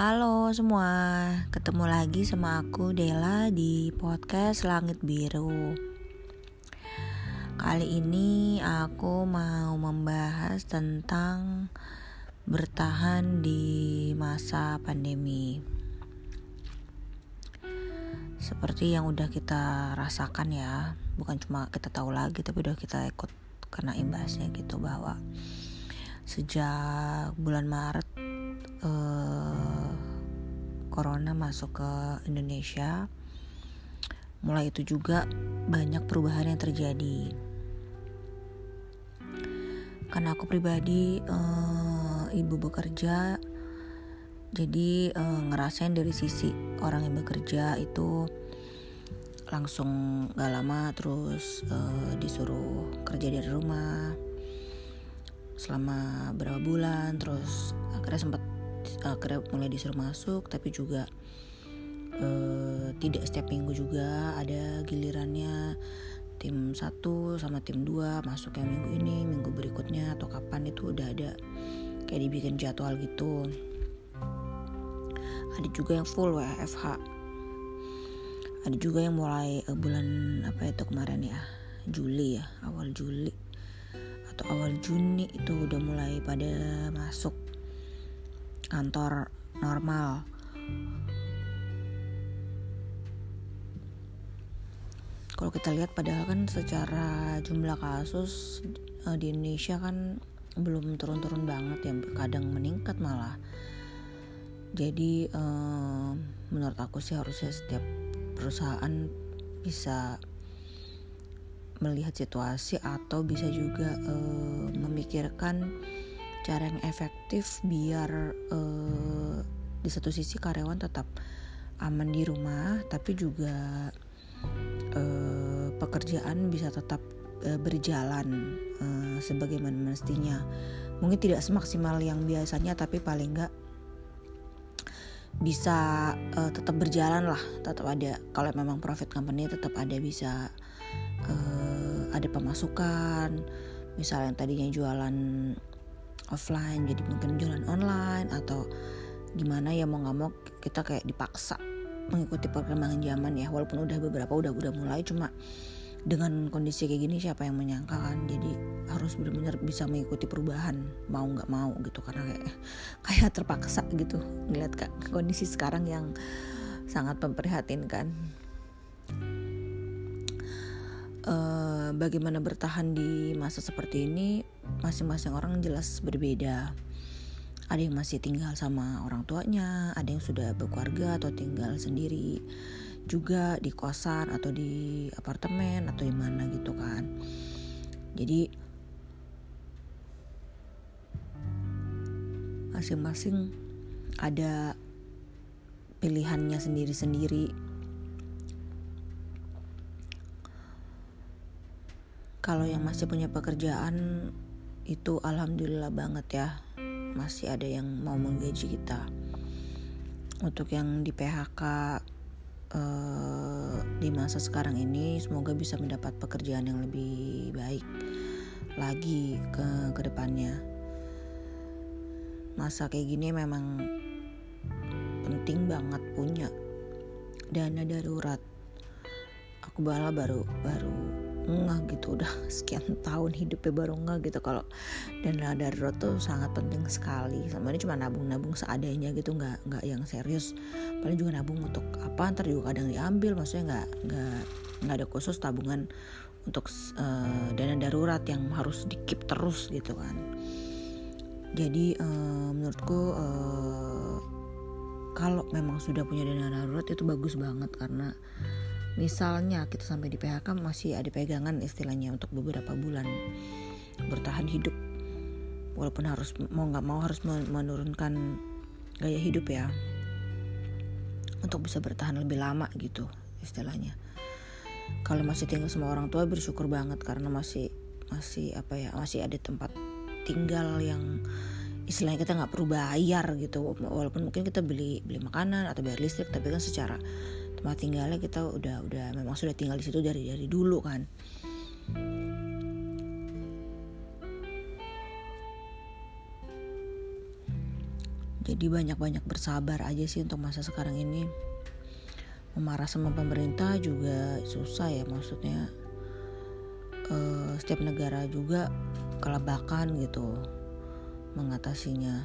Halo semua, ketemu lagi sama aku Dela di podcast Langit Biru. Kali ini aku mau membahas tentang bertahan di masa pandemi. Seperti yang udah kita rasakan ya, bukan cuma kita tahu lagi tapi udah kita ikut kena imbasnya gitu bahwa sejak bulan Maret uh, corona masuk ke Indonesia mulai itu juga banyak perubahan yang terjadi. Karena aku pribadi uh, ibu bekerja jadi uh, ngerasain dari sisi orang yang bekerja itu langsung gak lama terus uh, disuruh kerja dari rumah selama berapa bulan terus akhirnya sempat akhirnya mulai disuruh masuk tapi juga uh, tidak setiap minggu juga ada gilirannya. Tim satu sama tim 2 masuk yang minggu ini minggu berikutnya atau kapan itu udah ada kayak dibikin jadwal gitu. Ada juga yang full WFH ada juga yang mulai uh, bulan apa itu kemarin ya? Juli ya awal Juli atau awal Juni itu udah mulai pada masuk kantor normal. Kalau kita lihat padahal kan secara jumlah kasus uh, di Indonesia kan belum turun-turun banget ya, kadang meningkat malah. Jadi uh, menurut aku sih harusnya setiap perusahaan bisa melihat situasi atau bisa juga uh, memikirkan cara yang efektif biar uh, di satu sisi karyawan tetap aman di rumah tapi juga uh, pekerjaan bisa tetap uh, berjalan uh, sebagaimana mestinya. Mungkin tidak semaksimal yang biasanya tapi paling enggak bisa uh, tetap berjalan lah. Tetap ada kalau memang profit company tetap ada bisa uh, ada pemasukan. Misalnya yang tadinya jualan offline jadi mungkin jualan online atau gimana ya mau nggak mau kita kayak dipaksa mengikuti perkembangan zaman ya. Walaupun udah beberapa udah udah mulai cuma dengan kondisi kayak gini siapa yang menyangka kan? Jadi harus benar-benar bisa mengikuti perubahan mau nggak mau gitu. Karena kayak kayak terpaksa gitu ngeliat kondisi sekarang yang sangat memprihatinkan. Uh, bagaimana bertahan di masa seperti ini masing-masing orang jelas berbeda. Ada yang masih tinggal sama orang tuanya ada yang sudah berkeluarga atau tinggal sendiri juga di kosan atau di apartemen atau di mana gitu kan. Jadi masing-masing ada pilihannya sendiri-sendiri. Kalau yang masih punya pekerjaan itu alhamdulillah banget ya. Masih ada yang mau menggaji kita. Untuk yang di PHK eh, di masa sekarang ini semoga bisa mendapat pekerjaan yang lebih baik lagi ke ke depannya masa kayak gini memang penting banget punya dana darurat. Aku bala baru baru ngeh gitu udah sekian tahun hidupnya baru ngeh gitu. Kalau dana darurat tuh sangat penting sekali. Sama ini cuma nabung-nabung seadanya gitu nggak nggak yang serius. Paling juga nabung untuk apa ntar juga kadang diambil. Maksudnya nggak nggak nggak ada khusus tabungan untuk uh, dana darurat yang harus dikip terus gitu kan. Jadi uh, menurutku uh, kalau memang sudah punya dana darurat itu bagus banget karena misalnya kita sampai di PHK masih ada pegangan istilahnya untuk beberapa bulan bertahan hidup. Walaupun harus mau nggak mau harus menurunkan gaya hidup ya. Untuk bisa bertahan lebih lama gitu istilahnya. Kalau masih tinggal sama orang tua bersyukur banget karena masih masih apa ya masih ada tempat tinggal yang istilahnya kita nggak perlu bayar gitu. Walaupun mungkin kita beli beli makanan atau bayar listrik tapi kan secara tempat tinggalnya kita udah udah memang sudah tinggal di situ dari dari dulu kan. Jadi banyak-banyak bersabar aja sih untuk masa sekarang ini. Memarah sama pemerintah juga susah ya maksudnya uh, setiap negara juga kelabakan gitu mengatasinya.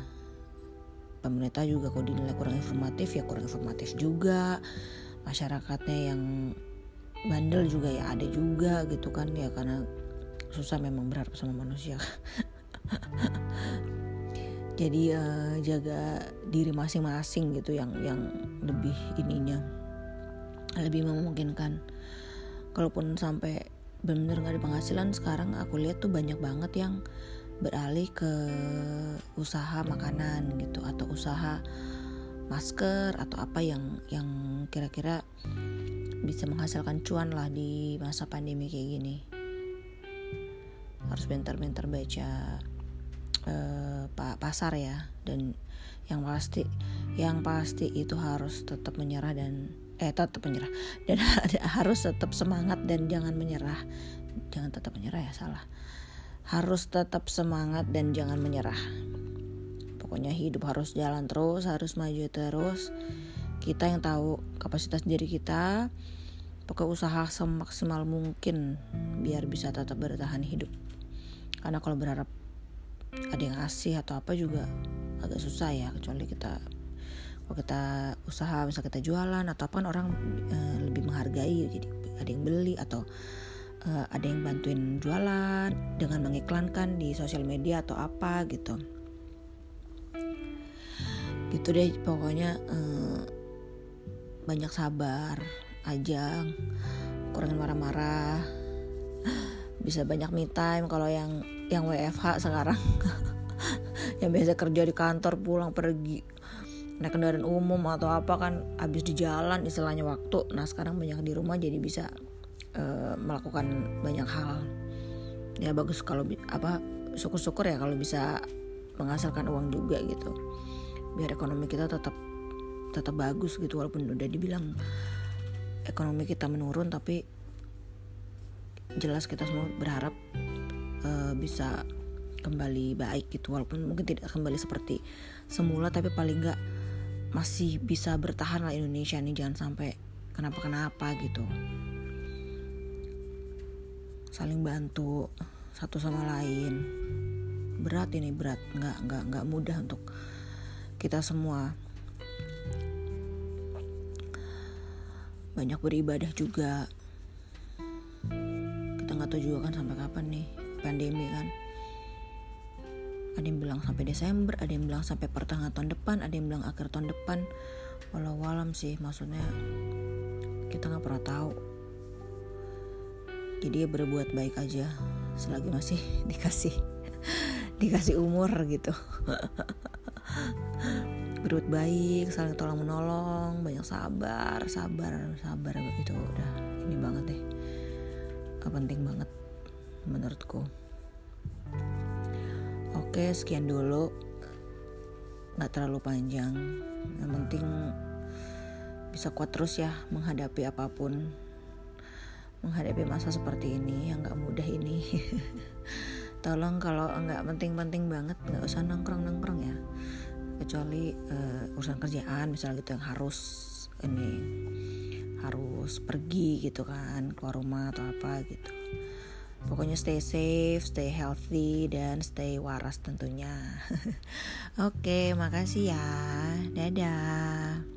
Pemerintah juga kalau dinilai kurang informatif ya kurang informatif juga masyarakatnya yang bandel juga ya ada juga gitu kan ya karena susah memang berharap sama manusia. Jadi uh, jaga diri masing-masing gitu yang yang lebih ininya lebih memungkinkan. Kalaupun sampai benar-benar nggak ada penghasilan sekarang aku lihat tuh banyak banget yang beralih ke usaha makanan gitu atau usaha masker atau apa yang yang kira-kira bisa menghasilkan cuan lah di masa pandemi kayak gini. Harus bentar-bentar baca uh, pasar ya. Dan yang pasti yang pasti itu harus tetap menyerah dan eh tetap menyerah. Dan harus tetap semangat dan jangan menyerah. Jangan tetap menyerah ya salah. Harus tetap semangat dan jangan menyerah pokoknya hidup harus jalan terus harus maju terus. Kita yang tahu kapasitas diri kita. Pakai usaha semaksimal mungkin biar bisa tetap bertahan hidup. Karena kalau berharap ada yang ngasih atau apa juga agak susah ya kecuali kita kalau kita usaha misal kita jualan atau apa kan orang e, lebih menghargai jadi ada yang beli atau e, ada yang bantuin jualan dengan mengiklankan di sosial media atau apa gitu gitu deh pokoknya e, banyak sabar aja kurangin marah-marah. Bisa banyak me time kalau yang yang WFH sekarang. Yang biasa kerja di kantor pulang pergi naik kendaraan umum atau apa kan habis di jalan istilahnya waktu. Nah sekarang banyak di rumah jadi bisa uh, melakukan banyak hal. Ya bagus kalau apa syukur-syukur ya kalau bisa menghasilkan uang juga gitu biar ekonomi kita tetap tetap bagus gitu walaupun udah dibilang ekonomi kita menurun tapi jelas kita semua berharap uh, bisa kembali baik gitu. Walaupun mungkin tidak kembali seperti semula tapi paling nggak masih bisa bertahan lah Indonesia nih jangan sampai kenapa-kenapa gitu. Saling bantu satu sama lain. Berat ini berat. Nggak nggak nggak mudah untuk kita semua. Banyak beribadah juga. Kita nggak tahu juga kan sampai kapan nih pandemi kan. Ada yang bilang sampai Desember ada yang bilang sampai pertengahan tahun depan ada yang bilang akhir tahun depan. Walau walam sih maksudnya kita nggak pernah tahu. Jadi ya berbuat baik aja selagi masih dikasih dikasih umur gitu berbuat baik saling tolong menolong banyak sabar sabar sabar itu udah ini banget deh. Penting banget menurutku. Oke sekian dulu. Nggak terlalu panjang. Yang penting bisa kuat terus ya menghadapi apa pun. Menghadapi masa seperti ini yang nggak mudah ini. Tolong kalau nggak penting-penting banget nggak usah nongkrong-nongkrong ya kecuali uh, urusan kerjaan misalnya gitu yang harus ini harus pergi gitu kan keluar rumah atau apa gitu. Pokoknya stay safe stay healthy dan stay waras tentunya. Oke makasih ya. Dadah